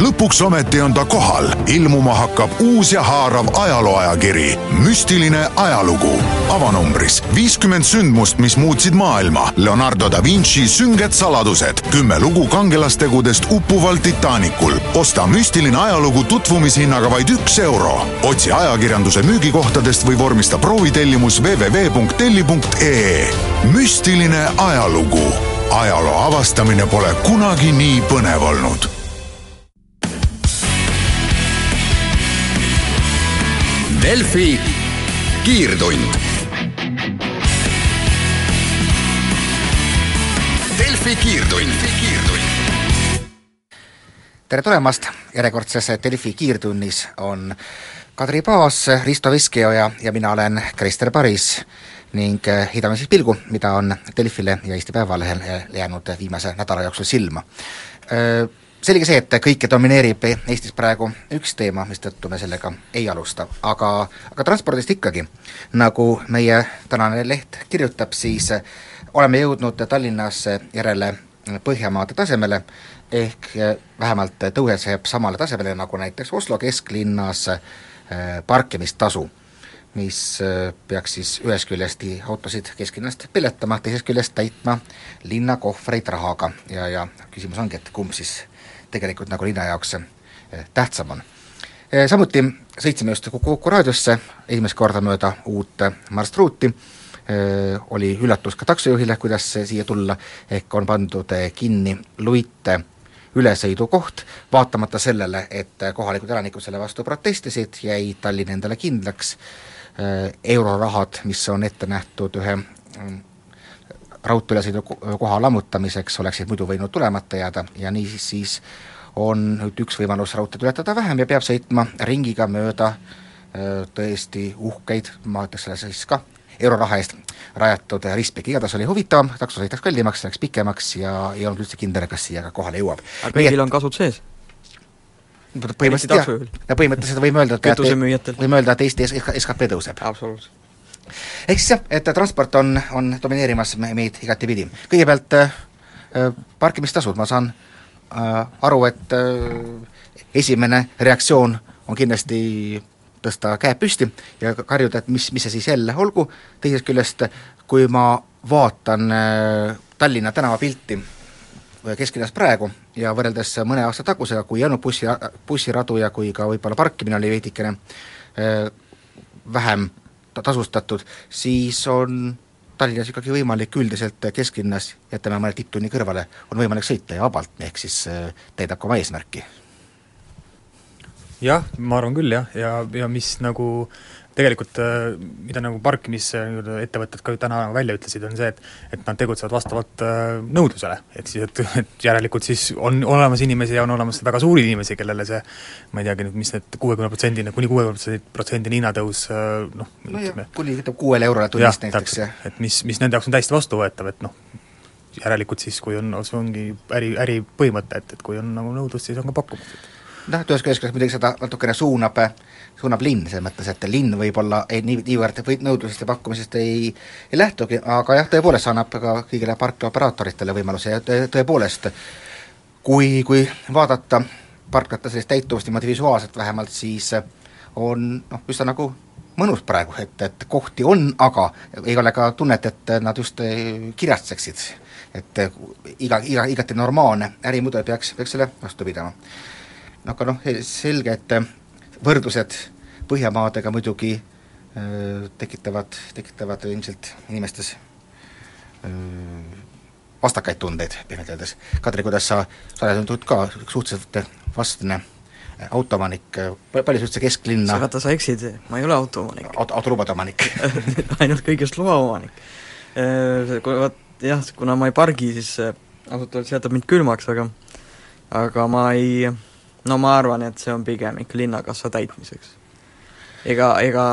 lõpuks ometi on ta kohal, ilmuma hakkab uus ja haarav ajalooajakiri Müstiline ajalugu. avanumbris viiskümmend sündmust, mis muutsid maailma. Leonardo da Vinci sünged saladused, kümme lugu kangelastegudest uppuval Titanicul. osta müstiline ajalugu tutvumishinnaga vaid üks euro. otsi ajakirjanduse müügikohtadest või vormista proovitellimus www.telli.ee. müstiline ajalugu ajaloo avastamine pole kunagi nii põnev olnud Delfi kiirtund. Delfi kiirtund, kiirtund. tere tulemast, järjekordsesse Delfi kiirtunnis on Kadri Paas, Risto Veskijoja ja mina olen Krister Paris ning heidame siis pilgu, mida on Delfile ja Eesti Päevalehele jäänud viimase nädala jooksul silma selge see, et kõike domineerib Eestis praegu üks teema, mistõttu me sellega ei alusta, aga, aga transpordist ikkagi. nagu meie tänane leht kirjutab, siis oleme jõudnud Tallinnas järele Põhjamaade tasemele, ehk vähemalt tõuseb samale tasemele nagu näiteks Oslo kesklinnas parkimistasu, mis peaks siis ühest küljest autosid kesklinnast peletama, teisest küljest täitma linna kohvreid rahaga ja, ja küsimus ongi, et kumb siis tegelikult nagu linna jaoks eh, tähtsam on. Eh, samuti sõitsime just Kuku raadiosse esimest korda mööda uut marsruuti, eh, oli üllatus ka taksojuhile, kuidas siia tulla, ehk on pandud kinni Luite ülesõidukoht, vaatamata sellele, et kohalikud elanikud selle vastu protestisid, jäi Tallinn endale kindlaks, eurorahad, mis on ette nähtud ühe mm, raudteeülesõidu koha lammutamiseks, oleksid muidu võinud tulemata jääda ja niisiis siis on nüüd üks võimalus raudteed ületada vähem ja peab sõitma ringiga mööda tõesti uhkeid, ma ütleks selle siis ka, euroraha eest rajatud ristpik, igatahes oli huvitavam, takso sõitaks kallimaks, läks pikemaks ja ei olnud üldse kindel, kas siia ka kohale jõuab. aga kõigil on kasud sees? põhimõtteliselt jah, ja põhimõtteliselt võime öelda, et võime öelda, et Eesti SKP tõuseb. absoluutselt ehk siis jah, et transport on, on domineerimas meid igatepidi. kõigepealt äh, parkimistasud, ma saan äh, aru, et äh, esimene reaktsioon on kindlasti tõsta käed püsti ja karjuda, et mis, mis see siis jälle olgu, teisest küljest kui ma vaatan äh, Tallinna tänavapilti äh, kesklinnas praegu ja võrreldes mõne aasta tagusega, kui ei olnud bussi, bussiradu ja kui ka võib-olla parkimine oli veidikene äh, vähem tasustatud, siis on Tallinnas ikkagi võimalik üldiselt kesklinnas, jätame mõne tipptunni kõrvale, on võimalik sõita ja vabalt, ehk siis äh, täidab ka oma eesmärki. jah, ma arvan küll jah, ja, ja mis nagu tegelikult äh, mida nagu parkimisettevõtted ka täna välja ütlesid, on see, et et nad tegutsevad vastavalt äh, nõudlusele, et siis, et, et järelikult siis on olemas inimesi ja on olemas väga suuri inimesi, kellele see ma ei teagi nüüd, mis need kuuekümne protsendine, kuni kuuekümne protsendine hinnatõus äh, noh, no ütleme kuni kuuele eurole tunnist näiteks, jah. et mis, mis nende jaoks on täiesti vastuvõetav, et noh, järelikult siis, kui on, see ongi äri, äripõhimõte, et, et kui on nagu nõudlust, siis on ka pakkumist noh, ühest küljest muidugi seda natukene suunab, suunab linn, selles mõttes, et linn võib-olla ei nii, niivõrd või nõudlusest ja pakkumisest ei, ei lähtugi, aga jah, tõepoolest see annab ka kõigile parklaoperaatoritele võimaluse ja tõepoolest, kui, kui vaadata parklate sellist täituvust niimoodi visuaalselt vähemalt, siis on noh, üsna nagu mõnus praegu, et, et kohti on, aga ei ole ka tunnet, et nad just kirjatseksid. et iga, iga, igati normaalne ärimudel peaks, peaks selle vastu pidama aga noh, selge, et äh, võrdlused Põhjamaadega muidugi äh, tekitavad, tekitavad ilmselt inimestes äh, vastakaid tundeid, pehmelt öeldes. Kadri, kuidas sa, sa oled nüüd ka suhteliselt vastne autoomanik, palju sa üldse kesklinna sa vaata, sa eksid, ma ei ole autoomanik Auto, autolubade omanik ainult kõigest loaomanik. Vot jah, kuna ma ei pargi, siis ausalt öeldes jätab mind külmaks, aga aga ma ei no ma arvan, et see on pigem ikka linnakassa täitmiseks. ega, ega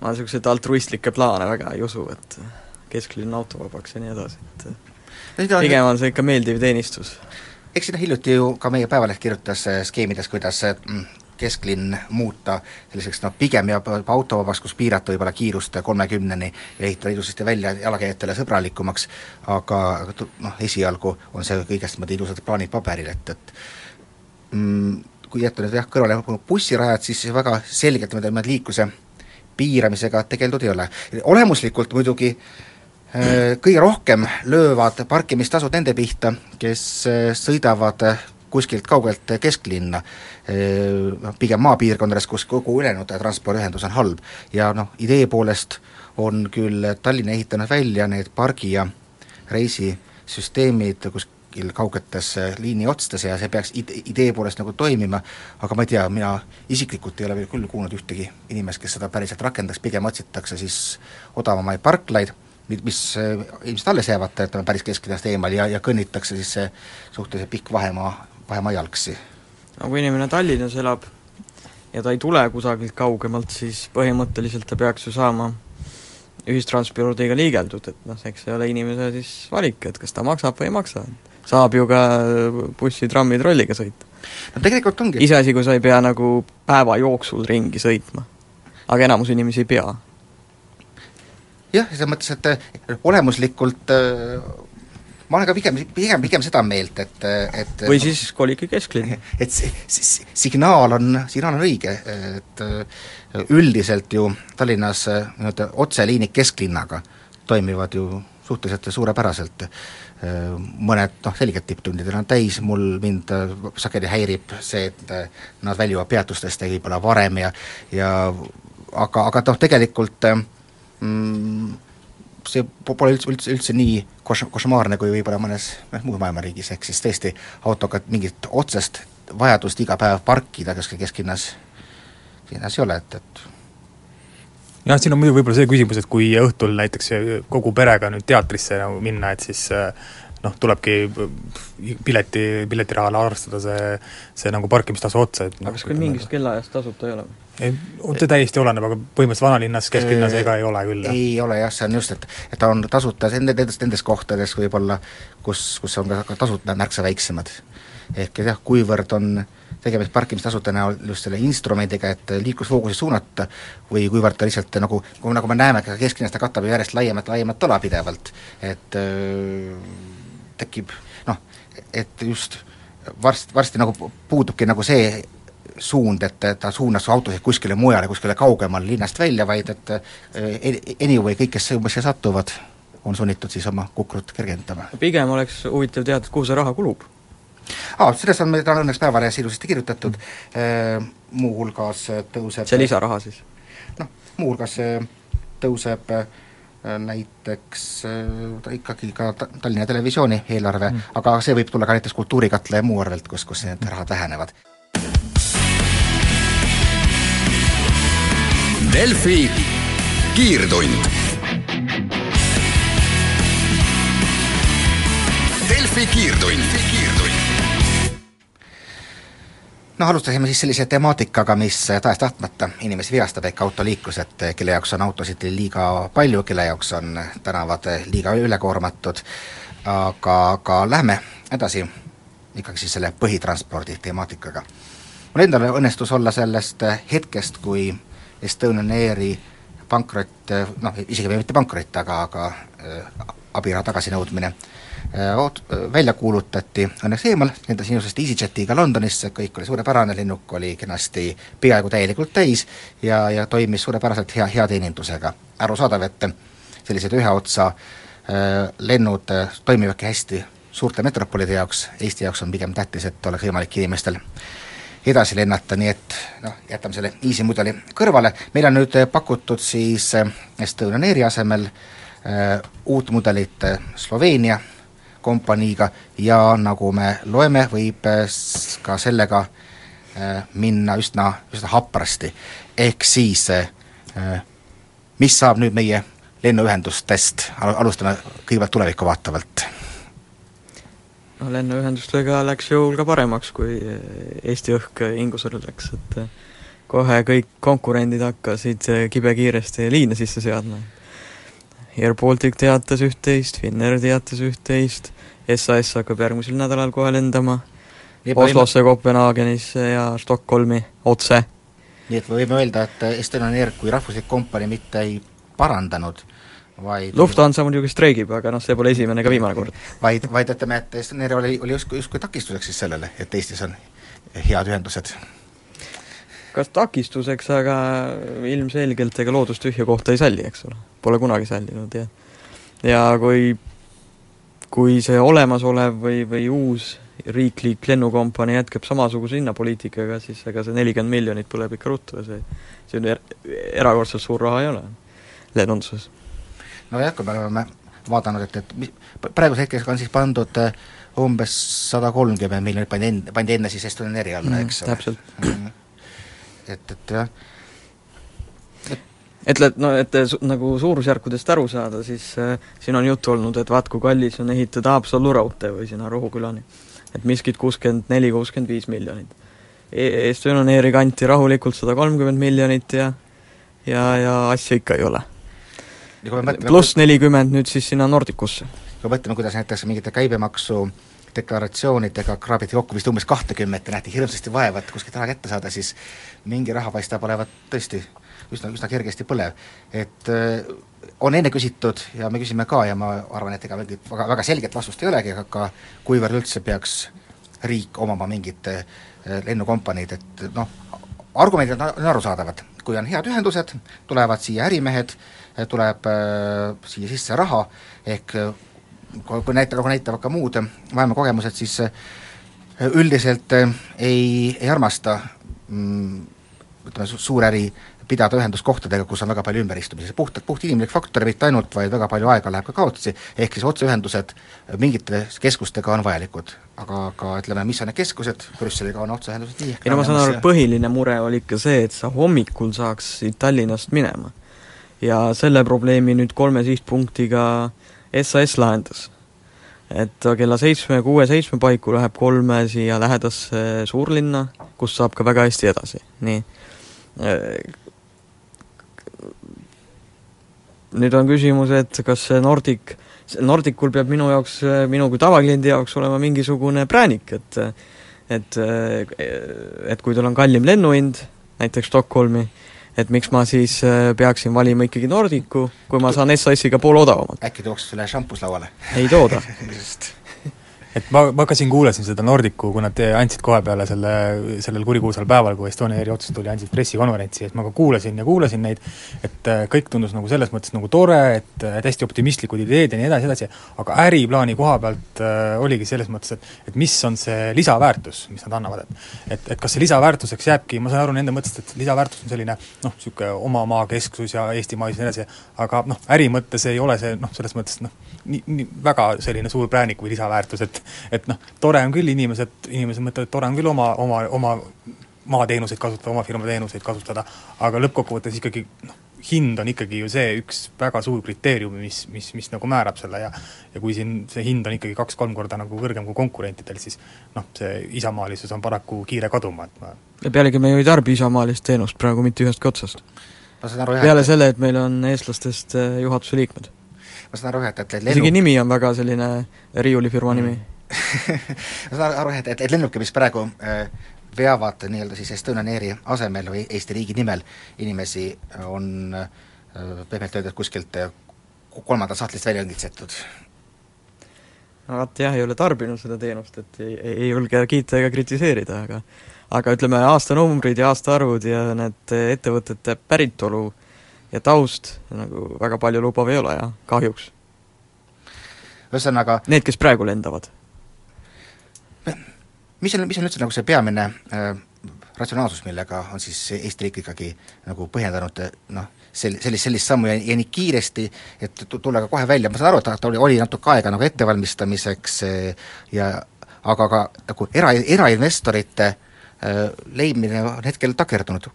ma niisuguseid altruistlikke plaane väga ei usu, et kesklinn autovabaks ja nii edasi, et pigem on see ikka meeldiv teenistus. eks siin hiljuti ju ka meie Päevaleht kirjutas skeemides, kuidas mm, kesklinn muuta selliseks noh, pigem ja autovabaks, kus piirata võib-olla kiirust kolmekümneni ja ehitada ilusasti välja jalakäijatele sõbralikumaks, aga, aga noh, esialgu on see kõigest niimoodi ilusad plaanid paberil, et, et mm, kui jätta nüüd jah, kõrvale bussirajad, siis väga selgelt niimoodi liikluse piiramisega tegeldud ei ole. olemuslikult muidugi äh, kõige rohkem löövad parkimistasud nende pihta, kes äh, sõidavad äh, kuskilt kaugelt kesklinna, noh pigem maapiirkondades, kus kogu ülejäänud transpordiühendus on halb. ja noh, idee poolest on küll Tallinn ehitanud välja need pargi- ja reisisüsteemid kuskil kaugetes liini otstes ja see peaks ide-, idee poolest nagu toimima, aga ma ei tea, mina isiklikult ei ole veel küll kuulnud ühtegi inimest, kes seda päriselt rakendaks, pigem otsitakse siis odavamaid parklaid, mi-, mis eh, ilmselt alles jäävad, ütleme, päris kesklinnast eemal ja, ja kõnnitakse siis see suhteliselt pikk vahemaa, vahemaa jalgsi. no kui inimene Tallinnas elab ja ta ei tule kusagilt kaugemalt, siis põhimõtteliselt ta peaks ju saama ühistranspordiga liigeldud, et noh, eks see ole inimese siis valik, et kas ta maksab või ei maksa. saab ju ka bussi, trammi, trolliga sõita. no tegelikult ongi iseasi, kui sa ei pea nagu päeva jooksul ringi sõitma. aga enamus inimesi ei pea. jah, selles mõttes, et eh, olemuslikult äh, ma olen ka pigem, pigem, pigem seda meelt, et, et või siis kolige kesklinna. et see, see signaal on, signaal on õige, et üldiselt ju Tallinnas nii-öelda otseliinid kesklinnaga toimivad ju suhteliselt suurepäraselt. Mõned noh, selgelt tipptundidel on täis, mul, mind sageli häirib see, et nad väljuvad peatustest võib-olla varem ja ja aga, aga noh, tegelikult mm, see pole üldse, üldse, üldse nii koš-, košmaarne kui võib-olla mõnes, mõnes muus maailma riigis, ehk siis tõesti autoga mingit otsest vajadust iga päev parkida kuskil kesklinnas, linnas ei ole, et, et jah, siin on muidu võib-olla see küsimus, et kui õhtul näiteks kogu perega nüüd teatrisse nagu minna, et siis noh, tulebki pileti, piletirahale arvestada see, see nagu parkimistasu otsa, et aga kas küll mingist kellaajast tasuta ei ole või? ei, see täiesti oleneb, aga põhimõtteliselt vanalinnas, kesklinnas ega ei ole küll, ei ole jah, see on just, et et ta on tasuta nende, nendes, nendes kohtades võib-olla, kus, kus on ka, tasud märksa väiksemad. ehk et jah, kuivõrd on tegemist parkimistasude näol just selle instrumendiga, et liiklusfookusi suunata, või kuivõrd ta lihtsalt nagu, nagu me näeme, ka kesklinnas ta katab ju järjest laiemat, laiemat ala pidevalt, et öö, tekib noh, et just varsti, varsti nagu puudubki nagu see suund, et ta suunas autosid kuskile mujale, kuskile kaugemale linnast välja, vaid et eh, anyway, kõik, kes umbes siia satuvad, on sunnitud siis oma kukrut kergendama. pigem oleks huvitav teada, kuhu see raha kulub. aa, sellest on meil täna õnneks Päevalehes ilusasti kirjutatud mm., muuhulgas tõuseb see lisaraha siis? noh, muuhulgas tõuseb näiteks ta ikkagi ka Tallinna Televisiooni eelarve mm., aga see võib tulla ka näiteks Kultuurikatla ja muu arvelt, kus, kus need rahad vähenevad Delfi kiirtund. Delfi kiirtund, noh, alustasime siis sellise temaatikaga, mis tahes-tahtmata inimesi vigastab, ehk autoliiklus, et kelle jaoks on autosid liiga palju, kelle jaoks on tänavad liiga ülekoormatud, aga, aga lähme edasi ikkagi siis selle põhitranspordi temaatikaga. mul endal õnnestus olla sellest hetkest, kui Estonian Airi pankrot, noh, isegi mitte pankrot, aga, aga äh, abiraha tagasinõudmine äh, oot-, välja kuulutati õnneks eemal, lendasin ilusasti EasyJetiga Londonisse, kõik oli suurepärane, lennuk oli kenasti peaaegu täielikult täis ja, ja toimis suurepäraselt hea, hea teenindusega. arusaadav, et sellised ühe otsa äh, lennud äh, toimivadki hästi suurte metropolide jaoks, Eesti jaoks on pigem tähtis, et oleks võimalik inimestel edasi lennata, nii et noh, jätame selle easy mudeli kõrvale, meil on nüüd pakutud siis Estonian Airi asemel äh, uut mudelit Sloveenia kompaniiga ja nagu me loeme, võib ka sellega äh, minna üsna, üsna haprasti. ehk siis äh, mis saab nüüd meie lennuühendustest, alustame kõigepealt tulevikku vaatavalt no lennuühendustega läks ju ka paremaks, kui Eesti õhk hingusele läks, et kohe kõik konkurendid hakkasid kibekiiresti liine sisse seadma. Air Baltic teatas üht-teist, Finnair teatas üht-teist, SAS hakkab järgmisel nädalal kohe lendama, Oslosse, Kopenhaagenisse ja Stockholmi otse nii et me võime öelda, et Estonian Air kui rahvuslik kompanii mitte ei parandanud, vaid Lufthansa muidugi streigib, aga noh, see pole esimene ega viimane kord. vaid, vaid ütleme, et Estonian Air oli, oli justkui, justkui takistuseks siis sellele, et Eestis on head ühendused. Kas takistuseks, aga ilmselgelt ega loodus tühja kohta ei salli, eks ole. Pole kunagi sallinud ja ja kui kui see olemasolev või, või uus riiklik lennukompanii jätkab samasuguse hinnapoliitikaga, siis ega see nelikümmend miljonit tuleb ikka ruttu ja see see on er, erakordselt suur raha ei ole lennunduses. nojah, kui me oleme vaadanud, et, et mis- praegusel hetkel on siis pandud äh, umbes sada kolmkümmend miljonit pandi enne, pandi enne siis Estonian Airi alla, Mhm, eks ole. täpselt.. et, et jah, et let-, no et su, nagu suurusjärkudest aru saada, siis äh, siin on juttu olnud, et vaat kui kallis on ehitada Haapsallu raudtee või sinna Rohukülani. et miskit kuuskümmend neli, kuuskümmend viis miljonit e. Estonian Airi kanti rahulikult sada kolmkümmend miljonit ja ja, ja asja ikka ei ole. pluss nelikümmend nüüd siis sinna Nordicusse. kui me mõtleme, kuidas näiteks mingite käibemaksu deklaratsioonidega kraabiti kokku vist umbes kahtekümmet ja nähti hirmsasti vaeva, et kuskilt raha kätte saada, siis mingi raha paistab olevat tõesti üsna, üsna kergesti põlev. et äh, on enne küsitud ja me küsime ka ja ma arvan, et ega mingit väga, väga selget vastust ei olegi, aga kuivõrd üldse peaks riik omama mingit äh, lennukompaniid, et noh, argumendid on, arusaadavad, kui on head ühendused, tulevad siia ärimehed, tuleb äh, siia sisse raha, ehk kui näita-, kui näitavad ka muud maailma kogemused, siis äh, üldiselt äh, ei, ei armasta mm, ütleme, suuräri pidada ühenduskohtadega, kus on väga palju ümberistumisi, puhtalt puht inimlik faktor mitte ainult, vaid väga palju aega läheb ka kaotsi, ehk siis otseühendused mingite keskustega on vajalikud. aga, aga ütleme, mis on need keskused, Brüsseliga on otseühendused nii ei no ma saan aru, põhiline mure oli ikka see, et sa hommikul saaks siit Tallinnast minema. ja selle probleemi nüüd kolme sihtpunktiga SAS lahendas. et kella seitsme, kuue, seitsme paiku läheb kolme siia lähedasse suurlinna, kust saab ka väga hästi edasi, nii. nüüd on küsimus, et kas see Nordic, Nordicul peab minu jaoks, minu kui tavakliendi jaoks olema mingisugune präänik, et et, et kui tal on kallim lennuhind, näiteks Stockholmi, et miks ma siis äh, peaksin valima ikkagi Nordicu, kui ma saan SAS-iga poole odavamalt. äkki tooks sulle šampus lauale? ei tooda. et ma, ma ka siin kuulasin seda Nordicu, kui nad andsid kohe peale selle, sellel kurikuulsal päeval, kui Estonia Airi otsus tuli, andsid pressikonverentsi siis ma ka kuulasin ja kuulasin neid, et äh, kõik tundus nagu selles mõttes nagu tore, et et hästi optimistlikud ideed ja nii edasi, edasi, aga äriplaani koha pealt äh, oligi selles mõttes, et et mis on see lisaväärtus, mis nad annavad, et et, et kas see lisaväärtuseks jääbki, ma saan aru nende mõttest, et lisaväärtus on selline noh, niisugune oma maakesksus ja Eestimaa ja nii edasi, aga noh, äri mõttes ei ole see noh, selles mõttes noh, nii, nii väga selline suur präänik või lisaväärtus, et et noh, tore on küll inimesed, inimesed mõtlevad, et tore on küll oma, oma, oma maateenuseid kasutada, oma firma teenuseid kasutada, aga lõppkokkuvõttes ikkagi noh, hind on ikkagi ju see üks väga suur kriteerium, mis, mis, mis nagu määrab selle ja ja kui siin see hind on ikkagi kaks-kolm korda nagu kõrgem kui konkurentidel, siis noh, see isamaalisus on paraku kiire kaduma, et ma ja pealegi me ju ei tarbi isamaalist teenust praegu mitte ühestki otsast. peale selle, et meil on eestlastest äh, juhatuse liikmed. ma saan aru jah, et, et isegi lennu, nimi on väga selline riiulifirma nimi. Ma saan aru et, et, et lennukid, mis praegu äh, veavad nii-öelda siis Estonian Airi asemel või Eesti riigi nimel inimesi, on äh, pehmelt öeldes kuskilt äh, kolmandast sahtlist välja õngitsetud. no vot jah, ei ole tarbinud seda teenust, et ei, ei, ei julge kiita ega kritiseerida, aga aga ütleme, aastanumbrid ja aastaarvud ja need ettevõtete päritolu ja taust nagu väga palju lubav ei ole jah, kahjuks. ühesõnaga, Need, kes praegu lendavad. Mis on, mis on üldse nagu see peamine äh, ratsionaalsus, millega on siis Eesti riik ikkagi nagu põhjendanud äh, noh, sel-, sellist, sellist sammu ja, ja nii kiiresti, et tu- tulla ka kohe välja, ma saan aru, et oli, oli natuke aega nagu ettevalmistamiseks äh, ja aga ka nagu era, erainvestorite äh, leidmine on hetkel takerdunud.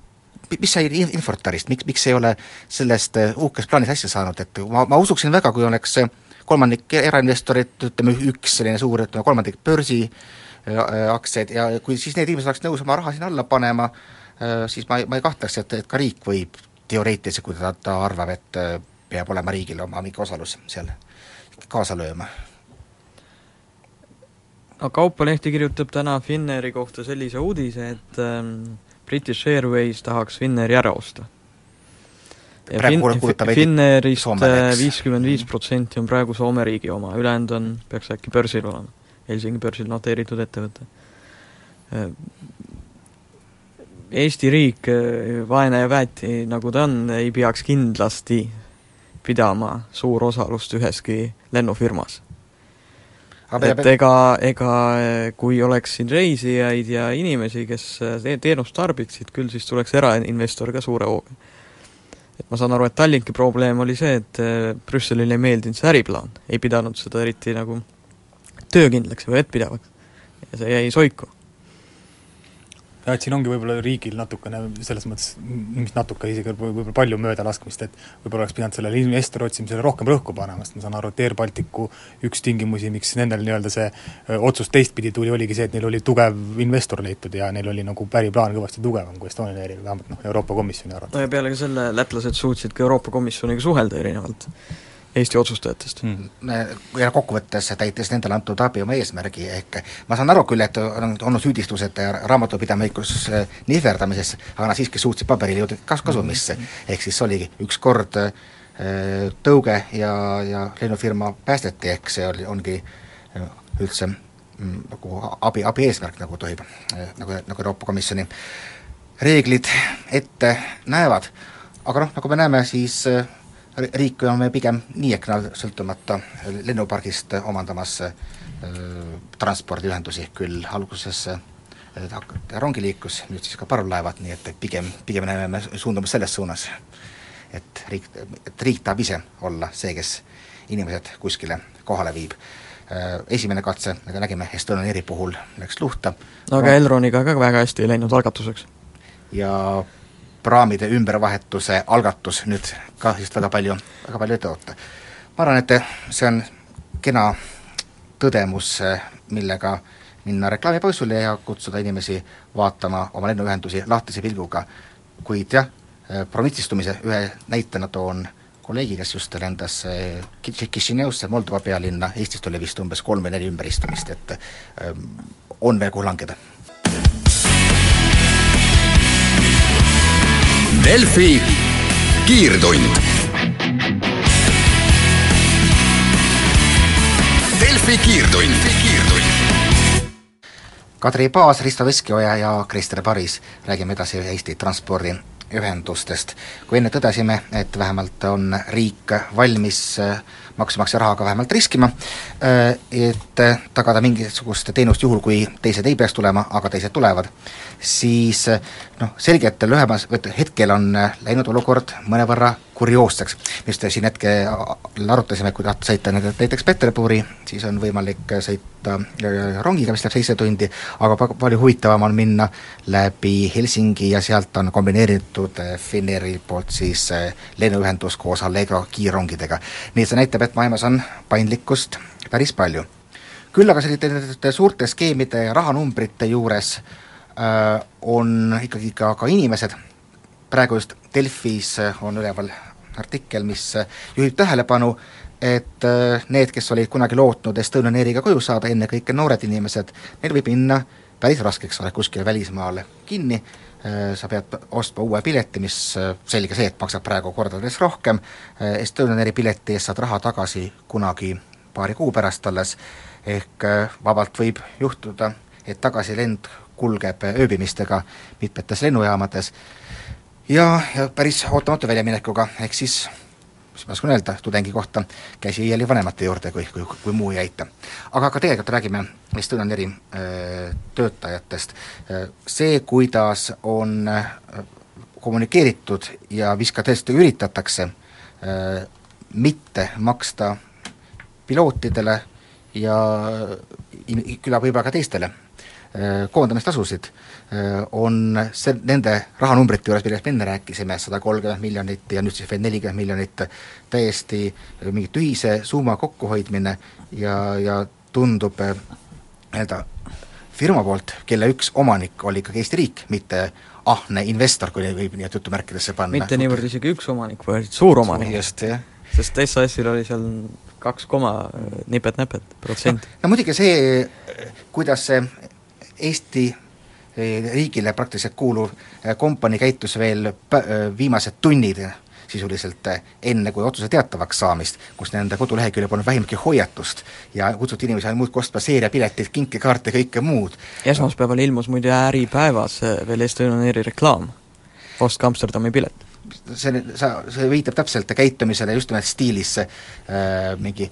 mis sai In- Infortarist, miks, miks ei ole sellest äh, uhkest plaanist asja saanud, et ma, ma usuksin väga, kui oleks kolmandik erainvestorit, ütleme üks selline suur, ütleme kolmandik börsi äh, aktsiaid ja kui siis need inimesed oleks nõus oma raha sinna alla panema, siis ma ei, ma ei kahtleks, et, et ka riik võib teoreetiliselt, kui ta, ta arvab, et äh, peab olema riigil oma mingi osalus seal kaasa lööma. no Kauppalehti kirjutab täna Finnairi kohta sellise uudise, et ähm, British Airways tahaks Finnairi ära osta. ja Fin-, Finnairist Soomeks. viiskümmend viis protsenti on praegu Soome riigi oma, ülejäänud on, peaks äkki börsil olema. Helsingi börsil noteeritud ettevõte. Äh, Eesti riik, äh, vaene ja väeti, nagu ta on, ei peaks kindlasti pidama suurosalust üheski lennufirmas aga et ega, ega eh, kui oleks siin reisijaid ja inimesi, kes te- teenust tarbiksid, küll siis tuleks erainvestor ka suure hooga. et ma saan aru, et Tallinki probleem oli see, et Brüsselile ei meeldinud see äriplaan, ei pidanud seda eriti nagu töökindlaks või vettpidavaks. ja see jäi soiku. jah, et siin ongi võib-olla riigil natukene selles mõttes, mis natuke isegi võib- võib-olla palju möödalaskmist, et võib-olla oleks pidanud sellele investori otsimisele rohkem rõhku panema, sest ma saan aru, et Air Balticu üks tingimusi, miks nendel nii-öelda see otsus teistpidi tuli, oligi see, et neil oli tugev investor leitud ja neil oli nagu äriplaan kõvasti tugevam kui Estonian Airil, vähemalt noh, Euroopa Komisjoni arvates no ja peale ka selle lätlased suutsid ka Euroopa Komisjoniga suhelda erinevalt Eesti otsustajatest mm. ja kokkuvõttes täitis nendele antud abi oma eesmärgi, ehk ma saan aru küll, et on olnud süüdistused raamatupidamikus äh, nihverdamises, aga nad siiski suutsid paberile jõuda kas-, kasumisse. ehk siis oligi üks kord äh, tõuge ja, ja lennufirma päästeti, ehk see oli, ongi äh, üldse mm, nagu abi, abi eesmärk, nagu tohib, nagu, nagu Euroopa Komisjoni reeglid ette näevad. aga noh, nagu me näeme, siis äh, riik on pigem nii ehk naa sõltumata lennupargist omandamas äh, transpordiühendusi, küll alguses äh, rongiliiklus, nüüd siis ka parvlaevad, nii et pigem, pigem näeme me suundumas selles suunas, et riik, et riik tahab ise olla see, kes inimesed kuskile kohale viib. Esimene katse, nagu nägime, Estonian Airi puhul läks luhta aga Elroniga ka väga hästi ei läinud algatuseks. ja praamide ümbervahetuse algatus nüüd ka just väga palju, väga palju ei tõota. ma arvan, et see on kena tõdemus, millega minna reklaamipausule ja kutsuda inimesi vaatama oma lennuühendusi lahtise pilguga, kuid jah, provintsistumise ühe näitena toon kolleegi, kes just lendas eh, Ki- Kišineusse, Moldova pealinna, Eestist oli vist umbes kolm või neli ümberistumist, et ähm, on veel kuhu langeda Delfi kiirtund. Delfi kiirtund. Kadri Paas, Risto Veskioja ja Krister Paris, räägime edasi Eesti transpordiühendustest. kui enne tõdesime, et vähemalt on riik valmis äh, maksumaksja rahaga vähemalt riskima, et tagada mingisugust teenust juhul, kui teised ei peaks tulema, aga teised tulevad, siis noh, selge, et lühemas, hetkel on läinud olukord mõnevõrra kurioosseks. just siin hetke arutasime, kui tahta sõita näiteks Peterburi, siis on võimalik sõita rongiga, mis läheb seitse tundi, aga pa-, palju huvitavam on minna läbi Helsingi ja sealt on kombineeritud Finnairi poolt siis lennuühendus koos Allegro kiirrongidega. nii et see näitab, et maailmas on paindlikkust päris palju. küll aga selliste suurte skeemide ja rahanumbrite juures äh, on ikkagi ka, ka inimesed, praegu just Delfis on üleval artikkel, mis juhib tähelepanu, et need, kes olid kunagi lootnud Estonian Airiga koju saada, ennekõike noored inimesed, neil võib minna päris raskeks, oled kuskil välismaal kinni, sa pead ostma uue pileti, mis selge see, et maksab praegu kordades rohkem, Estonian Airi pileti eest saad raha tagasi kunagi paari kuu pärast alles, ehk vabalt võib juhtuda, et tagasilend kulgeb ööbimistega mitmetes lennujaamades. Ja, ja päris ootamatu väljaminekuga, ehk siis mis ma oskan öelda tudengi kohta, käsi iiali vanemate juurde, kui, kui, kui muu ei aita. aga ka tegelikult räägime Estonian Airi töötajatest, see, kuidas on kommunikeeritud ja vist ka tõesti üritatakse mitte maksta pilootidele ja küllap võib-olla ka teistele koondamistasusid, on see, nende rahanumbrite juures, millest me enne rääkisime, sada kolmkümmend miljonit ja nüüd siis veel nelikümmend miljonit, täiesti mingi tühise summa kokkuhoidmine ja, ja tundub nii-öelda firma poolt, kelle üks omanik oli ikkagi Eesti riik, mitte ahne investor, kui võib nii jutumärkidesse panna. mitte niivõrd isegi üks omanik, vaid suur omanik. just, jah. sest SAS-il oli seal kaks koma nipet-näpet protsenti. no muidugi see, kuidas see Eesti riigile praktiliselt kuuluv kompanii käitus veel pä-, viimased tunnid sisuliselt enne, kui otsuse teatavaks saamist, kus nende koduleheküljel polnud vähimatki hoiatust ja kutsuti inimesi ainult muudkui ostma seeriapileteid, kinkekaarte, kõike muud. esmaspäeval ilmus muide Äripäevas veel Estonian Airi reklaam, ostke Amsterdami pilet see, sa, see viitab täpselt käitumisele just nimelt stiilis äh, mingi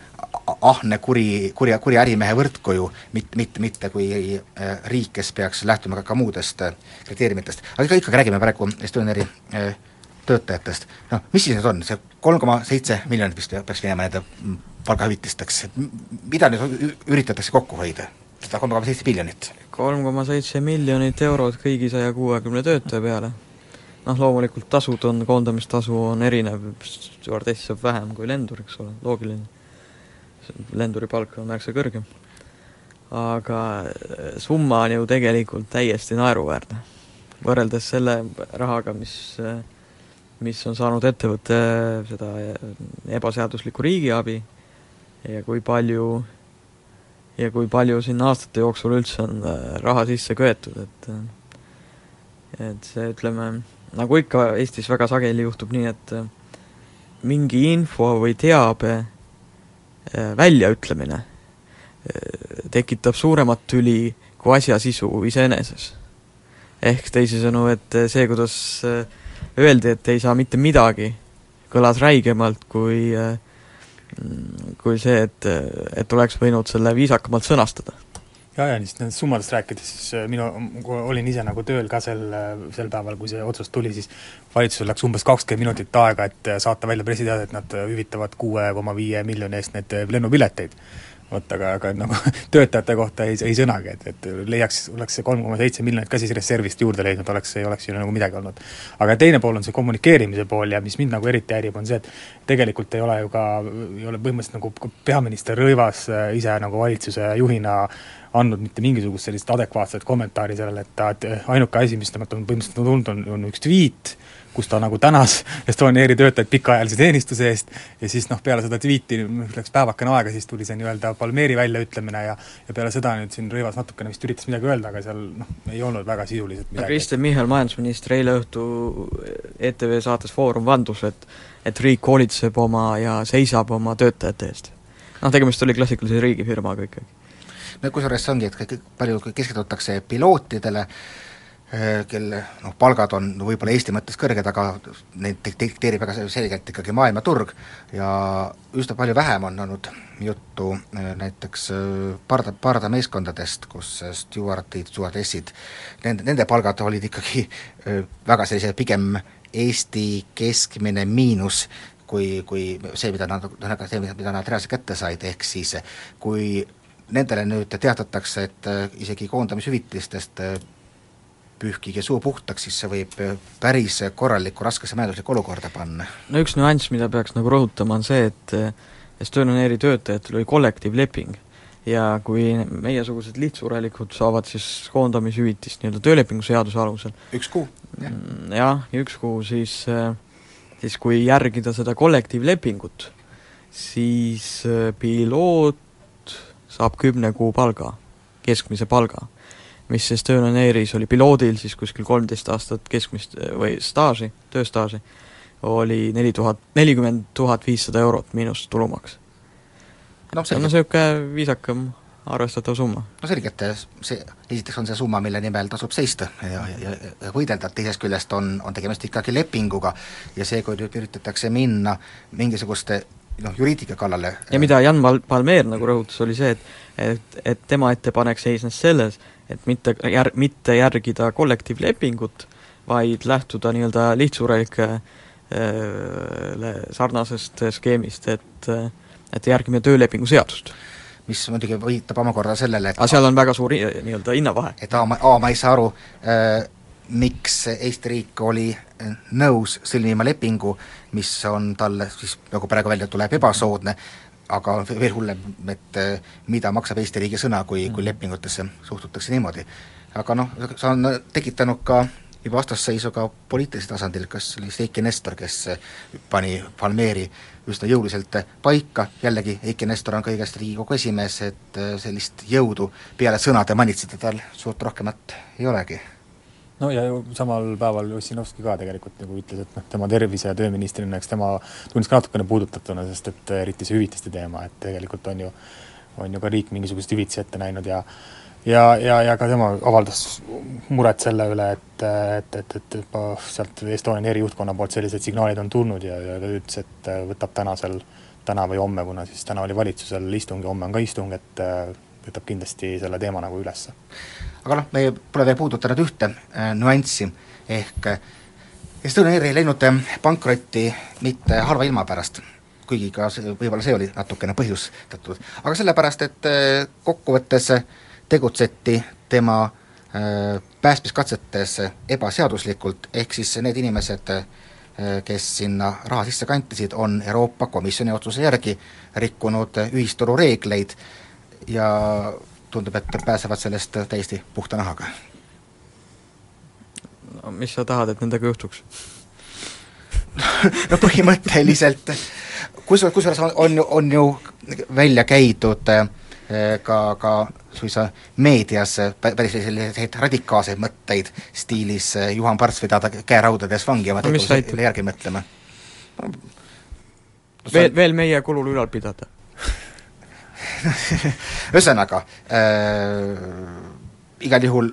ahne kuri, kurja, kurja ärimehe võrdkoju, mitte, mitte, mitte kui äh, riik, kes peaks lähtuma ka, ka muudest äh, kriteeriumitest. aga ikka, ikkagi räägime praegu Estoniani äh, töötajatest, noh, mis siis need on, see kolm koma seitse miljonit vist peaks minema nende palgahüvitisteks, mida nüüd üritatakse kokku hoida? seda kolm koma seitse miljonit? kolm koma seitse miljonit eurot kõigi saja kuuekümne töötaja peale noh, loomulikult tasud on, koondamistasu on erinev, stjuardess saab vähem kui lendur, eks ole, loogiline. Lenduri palk on märksa kõrgem. aga äh, summa on ju tegelikult täiesti naeruväärne. võrreldes selle rahaga, mis, äh, mis on saanud ettevõte seda äh, ebaseaduslikku riigiabi ja kui palju ja kui palju sinna aastate jooksul üldse on raha sisse köetud, et et see, ütleme, nagu ikka Eestis väga sageli juhtub nii, et äh, mingi info või teabe äh, väljaütlemine äh, tekitab suuremat tüli kui asja sisu iseeneses. ehk teisisõnu, et see, kuidas öeldi, et ei saa mitte midagi, kõlas räigemalt kui kui see, et, et oleks võinud selle viisakamalt sõnastada jaa, ja siis nendest summadest rääkides, siis äh, minu, olin ise nagu tööl ka sel, sel päeval, kui see otsus tuli, siis valitsusel läks umbes kakskümmend minutit aega, et äh, saata välja pressiteade, et nad hüvitavad kuue koma viie miljoni eest neid äh, lennupileteid vot aga, aga nagu töötajate kohta ei, ei sõnagi, et, et leiaks, oleks see kolm koma seitse miljonit ka siis reservist juurde leidnud, oleks, ei oleks ju nagu midagi olnud. aga teine pool on see kommunikeerimise pool ja mis mind nagu eriti häirib, on see, et tegelikult ei ole ju ka, ei ole põhimõtteliselt nagu peaminister Rõivas ise nagu valitsuse juhina andnud mitte mingisugust sellist adekvaatset kommentaari sellele, et ta, et ainuke asi, mis temalt on põhimõtteliselt tulnud, on, on üks tweet, kus ta nagu tänas Estonia Airi töötajaid pikaajalise teenistuse eest ja siis noh, peale seda tweet'i läks päevakene aega, siis tuli see nii-öelda Palmeeri väljaütlemine ja ja peale seda nüüd siin Rõivas natukene vist üritas midagi öelda, aga seal noh, ei olnud väga sisuliselt midagi. Kristen Michal, majandusminister, eile õhtu ETV saates Foorum vandus, et et riik hoolitseb oma ja seisab oma töötajate eest. noh, tegemist oli klassikalise riigifirmaga ikkagi no kusjuures see ongi, et kõik, palju keskendutakse pilootidele, eh, kelle noh, palgad on no võib-olla Eesti mõttes kõrged, aga neid dikteerib väga selgelt ikkagi maailmaturg. Ja üsna palju vähem on olnud juttu eh, näiteks eh, parda, pardameeskondadest, kus stjuardid, stjuardessid, nende, nende palgad olid ikkagi väga sellise pigem Eesti keskmine miinus, kui, kui see, mida nad, see, mida nad reaalselt kätte said, ehk siis kui nendele nüüd teatatakse, et äh, isegi koondamishüvitistest äh, pühkige suu puhtaks, siis see võib äh, päris korralikku raskesse majanduslikku olukorda panna. no üks nüanss, mida peaks nagu rõhutama, on see, et Estonian Airi töötajatel oli kollektiivleping ja kui meiesugused lihtsurelikud saavad siis koondamishüvitist nii-öelda töölepingu seaduse alusel üks kuu, jah. Mm, jah, ja üks kuu, siis siis kui järgida seda kollektiivlepingut, siis piloot saab kümne kuu palga, keskmise palga, mis Estonian Airis oli piloodil siis kuskil kolmteist aastat keskmist või staaži, tööstaaži, oli neli tuhat, nelikümmend tuhat viissada eurot miinus tulumaks. no see on niisugune viisakam arvestatav summa. no selge, et see, esiteks on see summa, mille nimel tasub seista ja, ja, ja võidelda, teisest küljest on, on tegemist ikkagi lepinguga ja see, kui nüüd üritatakse minna mingisuguste noh, juriidika kallale. ja mida Jan Pal-, Palmeer nagu rõhutas, oli see, et et, et tema ettepanek seisnes selles, et mitte jär-, mitte järgida kollektiivlepingut, vaid lähtuda nii-öelda lihtsurelike sarnasest skeemist, et et järgime töölepingu seadust mis muidugi viitab omakorda sellele, et aga seal on väga suur nii-öelda hinnavahe. et A, ma, A, ma ei saa aru äh,, miks Eesti riik oli nõus sõlmima lepingu, mis on talle siis, nagu praegu välja tuleb, ebasoodne, aga veel hullem, et mida maksab Eesti riigi sõna, kui, kui mm. lepingutesse suhtutakse niimoodi. aga noh, see on tekitanud ka juba vastasseisu ka poliitilisel tasandil, kas oli vist Eiki Nestor, kes pani Palmeeri üsna jõuliselt paika, jällegi Eiki Nestor on kõigest Riigikogu esimees, et sellist jõudu peale sõnade manitseda tal suurt rohkemat ei olegi no ja ju samal päeval Ossinovski ka tegelikult nagu ütles, et noh, tema tervise- ja tööministrina, eks tema tundis ka natukene puudutatuna, sest et eriti see hüvitiste teema, et tegelikult on ju, on ju ka riik mingisuguseid hüvitisi ette näinud ja ja, ja, ja ka tema avaldas muret selle üle, et, et, et, et juba sealt Estonian Airi juhtkonna poolt sellised signaalid on tulnud ja, ja ta ütles, et võtab tänasel, täna või homme, kuna siis täna oli valitsusel istung ja homme on ka istung, et võtab kindlasti selle teema nagu ülesse. Aga noh, me pole veel puudutanud ühte äh, nüanssi, ehk äh, Estonian Air ei läinud äh, pankrotti mitte halva ilma pärast, kuigi ka see, võib-olla see oli natukene põhjustatud, aga sellepärast, et äh, kokkuvõttes tegutseti tema äh, päästmiskatsetes ebaseaduslikult, ehk siis need inimesed, äh, kes sinna raha sisse kantisid, on Euroopa Komisjoni otsuse järgi rikkunud ühisturu reegleid ja tundub, et pääsevad sellest täiesti puhta nahaga. no mis sa tahad, et nendega juhtuks no põhimõtteliselt, kusjuures, kusjuures on, on, on ju välja käidud äh, ka, ka suisa meedias päris selliseid radikaalseid mõtteid stiilis äh, Juhan Parts vedada käeraudades vangi oma no, tegevuse järgi mõtlema no,. veel, veel meie kulul ülal pidada ühesõnaga äh,, igal juhul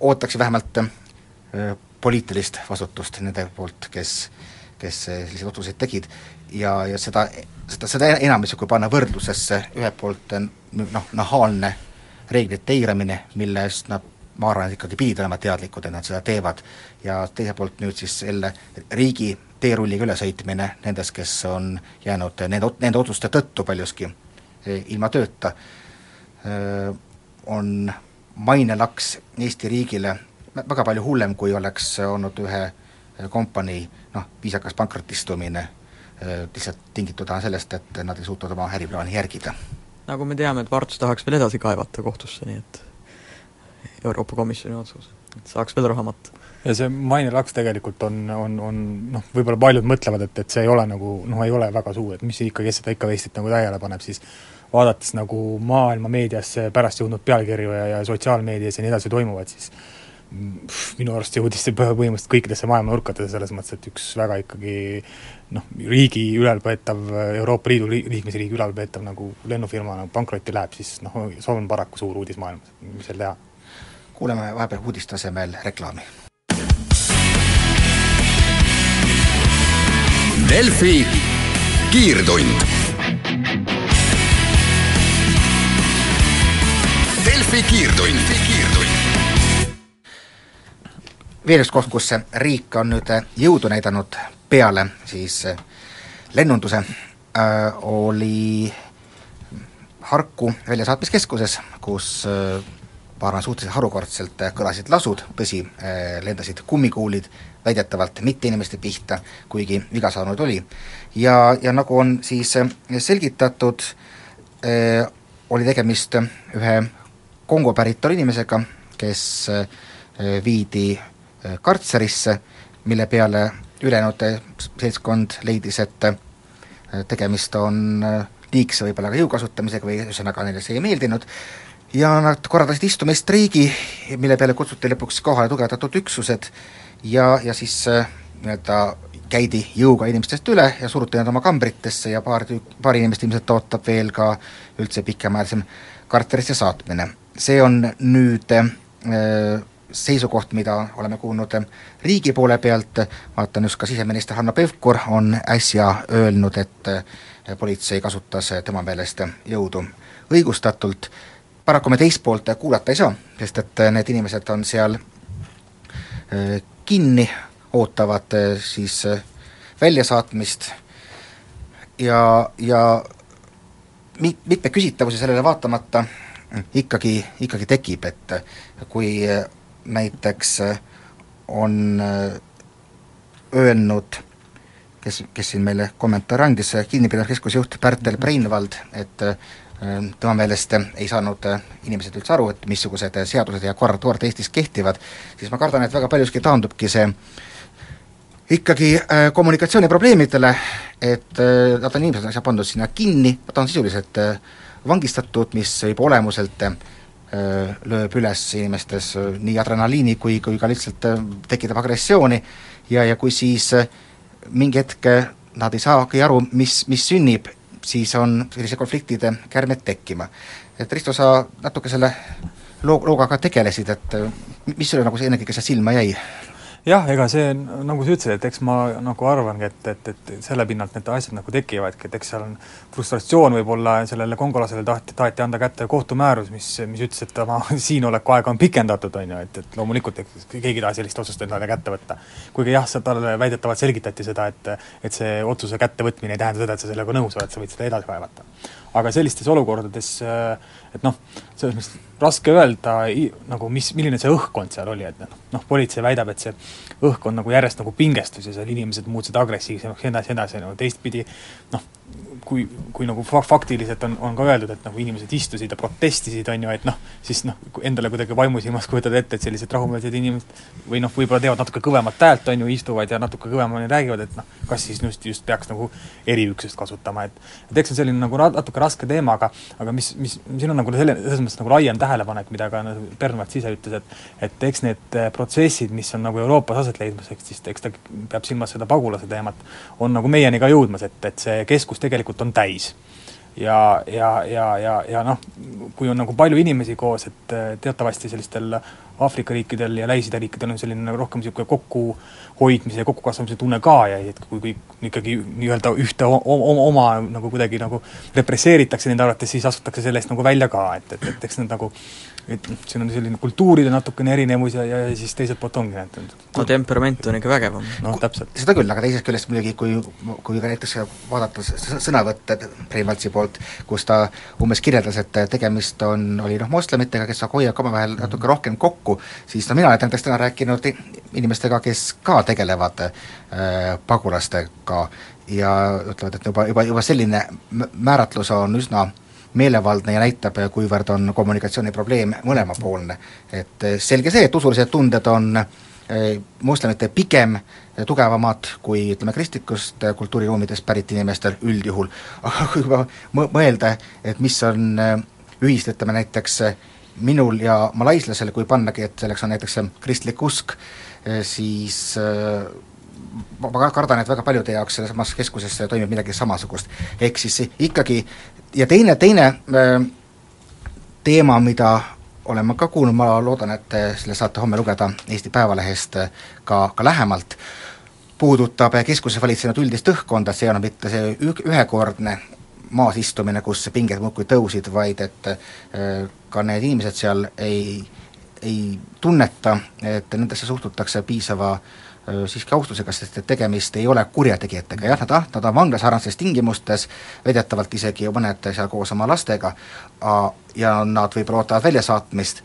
ootaks vähemalt äh, poliitilist vastutust nende poolt, kes, kes selliseid otsuseid tegid. Ja, ja seda, seda, seda enam, kui panna võrdlusesse ühelt poolt noh, nahaalne reeglite eiramine, millest nad ma arvan, et ikkagi pidid olema teadlikud, et nad seda teevad, ja teiselt poolt nüüd siis jälle riigi teerulliga ülesõitmine nendest, kes on jäänud nende, nende otsuste tõttu paljuski ilma tööta, eh, on mainelaks Eesti riigile väga palju hullem, kui oleks olnud ühe eh, kompanii noh, viisakas pankrotistumine lihtsalt tingitud sellest, et nad ei suutnud oma äriplaani järgida. nagu me teame, et Parts tahaks veel edasi kaevata kohtusse, nii et Euroopa Komisjoni otsus, et saaks veel rahamat. Ja see mainelaks tegelikult on, on, on noh, võib-olla paljud mõtlevad, et, et see ei ole nagu noh, ei ole väga suur, et mis ikka, kes seda ikka Eestit nagu täiele paneb, siis vaadates nagu maailma meediasse pärast jõudnud pealkirju ja, ja sotsiaalmeedias ja nii edasi toimuvat, siis pff, minu arust jõudis see põhimõtteliselt kõikidesse maailma nurkadesse, selles mõttes, et üks väga ikkagi noh, riigi ülalpeetav, Euroopa Liidu liikmesriigi ülalpeetav nagu lennufirma nagu pankrotti läheb, siis noh, see on paraku suur uudis maailmas, mis seal teha. kuuleme vahepeal uudiste asemel reklaami. Delfi kiirtund. Delfi kiirtund. veel üks koht, kus riik on nüüd jõudu näidanud peale siis lennunduse. Äh,, oli Harku väljasaatmiskeskuses, kus äh, ma arvan, suhteliselt harukordselt kõlasid lasud, tõsi äh,, lendasid kummikuulid väidetavalt mitte inimeste pihta, kuigi viga saanud oli. ja, ja nagu on siis selgitatud äh,, oli tegemist ühe Kongo päritolu inimesega, kes viidi kartserisse, mille peale ülejäänud seltskond leidis, et tegemist on liigse võib-olla ka jõu kasutamisega või ühesõnaga neile see ei meeldinud, ja nad korraldasid istumistreigi, mille peale kutsuti lõpuks kohale tugevdatud üksused. Ja, ja siis nii-öelda käidi jõuga inimestest üle ja suruti nad oma kambritesse ja paar tüük-, paar inimest ilmselt ootab veel ka üldse pikemaajalisem karterisse saatmine. See on nüüd äh, seisukoht, mida oleme kuulnud riigi poole pealt, vaatan just ka siseminister Hanno Pevkur on äsja öelnud, et äh, politsei kasutas tema meelest jõudu õigustatult, paraku me teist poolt kuulata ei saa, sest et need inimesed on seal äh, kinni, ootavad siis väljasaatmist. Ja, ja mit-, mitme küsitavuse sellele vaatamata ikkagi, ikkagi tekib, et kui näiteks on öelnud kes, kes siin meile kommentaare andis, kinnipidamiskeskuse juht Pärtel Breinvald, et tema meelest ei saanud inimesed üldse aru, et missugused seadused ja korrad, kord Eestis kehtivad, siis ma kardan, et väga paljuski taandubki see ikkagi kommunikatsiooniprobleemidele, et nad on inimesed asja pandud sinna kinni, nad on sisuliselt vangistatud, mis juba olemuselt lööb üles inimestes nii adrenaliini kui, kui ka lihtsalt tekitab agressiooni ja, ja kui siis mingi hetk nad ei saagi aru, mis, mis sünnib, siis on sellise konfliktide kärmed tekkima. et Risto, sa natuke selle loo, looga ka tegelesid, et mis sulle nagu see ennekõike seal silma jäi? Jah, ega see, nagu sa ütlesid, et eks ma nagu arvangi, et, et, et selle pinnalt need asjad nagu tekivadki, et eks seal on frustratsioon võib-olla sellele kongolasele tahti, taheti anda kätte kohtumäärus, mis, mis ütles, et oma siinoleku aega on pikendatud, on ju, et, et loomulikult eks keegi ei taha sellist otsust endale kätte võtta. kuigi jah, talle väidetavalt selgitati seda, et et see otsuse kättevõtmine ei tähenda seda, et sa sellega nõus oled, sa võid seda edasi kaevata. Aga sellistes olukordades et noh, selles mõttes raske öelda nagu mis, milline see õhkkond seal oli, et noh, noh, politsei väidab, et see õhkkond nagu järjest nagu pingestus ja seal inimesed muutusid agressiivsemaks ja nii edasi, edasi, no teistpidi noh, kui, kui nagu fa-, faktiliselt on, on ka öeldud, et nagu inimesed istusid ja protestisid, on ju, et noh, siis noh, endale kuidagi vaimusilmas kujutad ette, et sellised rahumeelsed inimesed või noh, võib-olla teevad natuke kõvemat häält, on ju, istuvad ja natuke kõvemini räägivad, et noh, kas siis just, just peaks nagu eriüksust kasutama, et et eks see on selline nagu natuke raske teema, aga aga mis, mis, siin on nagu selline, selles mõttes nagu laiem tähelepanek, mida ka nagu Bernvart ise ütles, et et eks need äh, protsessid, mis on nagu Euroopas aset leidmas, eks siis eks ta peab silmas seda pagulase teemat, on nagu meieni ka jõudmas, et, et see keskus tegelikult on täis. ja, ja, ja, ja, ja noh, kui on nagu palju inimesi koos, et äh, teatavasti sellistel Aafrika riikidel ja Lähis-Ida riikidel on selline nagu rohkem niisugune kokkuhoidmise ja kokkukasvamise tunne ka ja et kui kõik ikkagi nii-öelda ühte oma, oma nagu kuidagi nagu represseeritakse nende arvates, siis astutakse selle eest nagu välja ka, et, et, et eks need nagu et siin on selline kultuuride natukene erinevus ja, ja, ja siis teiselt poolt ongi need no temperament on ikka vägevam. noh, täpselt. seda küll, aga teisest küljest muidugi, kui, kui ka näiteks vaadata sõnavõtte Breivaldsi poolt, kus ta umbes kirjeldas, et tegemist on, oli noh, moslemitega, kes hoiavad omavahel natuke rohkem kokku, siis no mina olen näiteks täna rääkinud inimestega, kes ka tegelevad äh, pagulastega ja ütlevad, et juba, juba, juba selline määratlus on üsna äh, meelevaldne ja näitab, kuivõrd on kommunikatsiooniprobleem mõlemapoolne. et eh, selge see, et usulised tunded on eh, moslemite pigem tugevamad kui ütleme, kristlikust kultuuriruumidest pärit inimestel üldjuhul, aga kui juba mõelda, et mis on eh, ühist, ütleme näiteks minul ja malaislasel, kui pannagi, et selleks on näiteks kristlik usk, siis ma kardan, et väga paljude jaoks selles keskuses toimub midagi samasugust. ehk siis ikkagi ja teine, teine äh, teema, mida olen ma ka kuulnud, ma loodan, et selle saate homme lugeda Eesti Päevalehest ka, ka lähemalt, puudutab keskuses valitsenud üldist õhkkonda, see ei ole mitte see ühekordne maas istumine, kus pinged muudkui tõusid, vaid et äh, ka need inimesed seal ei, ei tunneta, et nendesse suhtutakse piisava äh, siiski austusega, sest et tegemist ei ole kurjategijatega, jah, nad, nad on vanglasarnastes tingimustes, väidetavalt isegi mõned seal koos oma lastega, ja nad võib-olla ootavad väljasaatmist,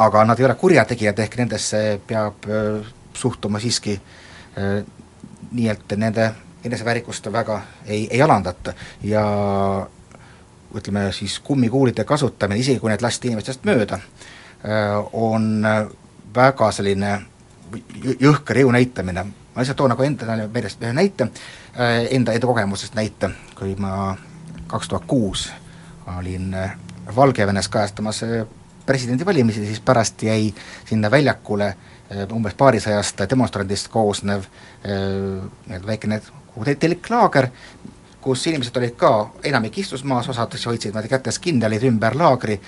aga nad ei ole kurjategijad, ehk nendesse peab suhtuma siiski nii, et nende eneseväärikust väga ei, ei alandata. Ja ütleme siis kummikuulide kasutamine, isegi kui need lasti inimestest mööda, on väga selline jõhker jõu näitamine, ma lihtsalt toon nagu endale meelest ühe näite, äh, enda, enda kogemusest näite, kui ma kaks tuhat kuus olin äh, Valgevenes kajastamas äh, presidendivalimisi, siis pärast jäi sinna väljakule umbes paarisajast demonstrandist koosnev nii-öelda väikene telklaager, kus inimesed olid ka, enamik istus maas, osad hoidsid niimoodi kätes kinni, olid ümber laagri.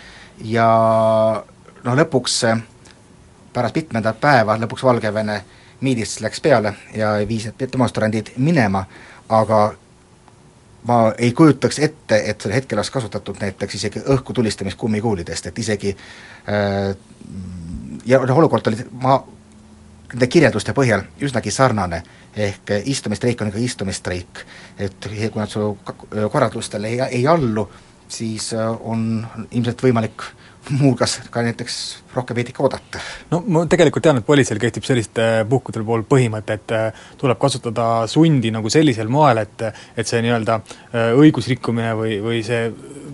Ja noh, lõpuks pärast mitmendat päeva lõpuks Valgevene miilits läks peale ja viis demonstrandid minema, aga ma ei kujutaks ette, et sel hetkel oleks kasutatud näiteks isegi õhku tulistamist kummikuulidest, et isegi äh, ja noh, olukord oli, ma nende kirjelduste põhjal üsnagi sarnane, ehk istumistreik on ikka istumistreik. et kui nad su korraldustele ei, ei allu, siis on ilmselt võimalik muuhulgas ka näiteks rohkem veidi ikka oodata. no ma tegelikult tean, et politseil kehtib sellistel puhkudel pool põhimõte, et äh, tuleb kasutada sundi nagu sellisel moel, et et see nii-öelda äh, õigusrikkumine või, või see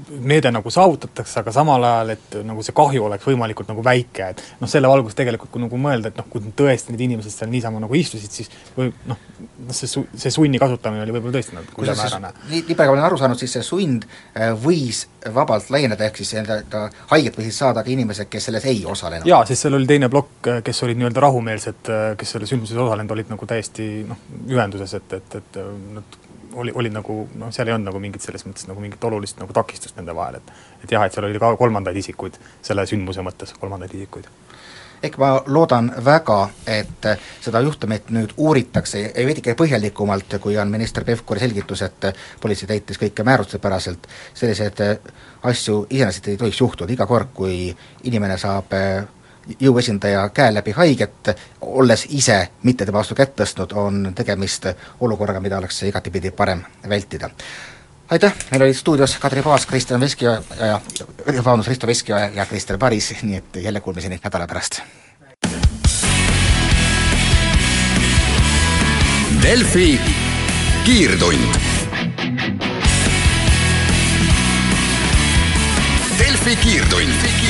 meede nagu saavutatakse, aga samal ajal, et nagu see kahju oleks võimalikult nagu väike, et noh, selle valgus tegelikult kui nagu mõelda, et noh, kui tõesti need inimesed seal niisama nagu istusid, siis või noh, noh see su-, see sunni kasutamine oli võib-olla tõesti nagu ülemäärane. nii, nii palju kui olen aru saanud, siis see sund äh, võis vabalt laieneda, ehk siis nii-öelda haiget võisid saada ka inimesed, kes selles ei osalenud? jaa, sest seal oli teine plokk, kes olid nii-öelda rahumeelsed, kes selles sündmuses osalenud, olid nagu täiesti noh, ühenduses, et, et, et nad oli, olid nagu noh, seal ei olnud nagu mingit selles mõttes nagu mingit olulist nagu takistust nende vahel, et et jah, et seal oli ka kolmandaid isikuid selle sündmuse mõttes, kolmandaid isikuid ehk ma loodan väga, et seda juhtumit nüüd uuritakse veidike põhjalikumalt, kui on minister Pevkuri selgitus, et politsei täitis kõike määrusepäraselt, selliseid asju iseenesest ei tohiks juhtuda, iga kord, kui inimene saab jõuesindaja käe läbi haiget, olles ise mitte tema vastu kätt tõstnud, on tegemist olukorraga, mida oleks igatipidi parem vältida. Aitäh, meil olid stuudios Kadri Paas, Kristjan Veskiö ja, vabandust, Risto Veskiö ja Krister Paris, nii et jälle kuulmiseni nädala pärast. Delfi kiirtund. Delfi kiirtund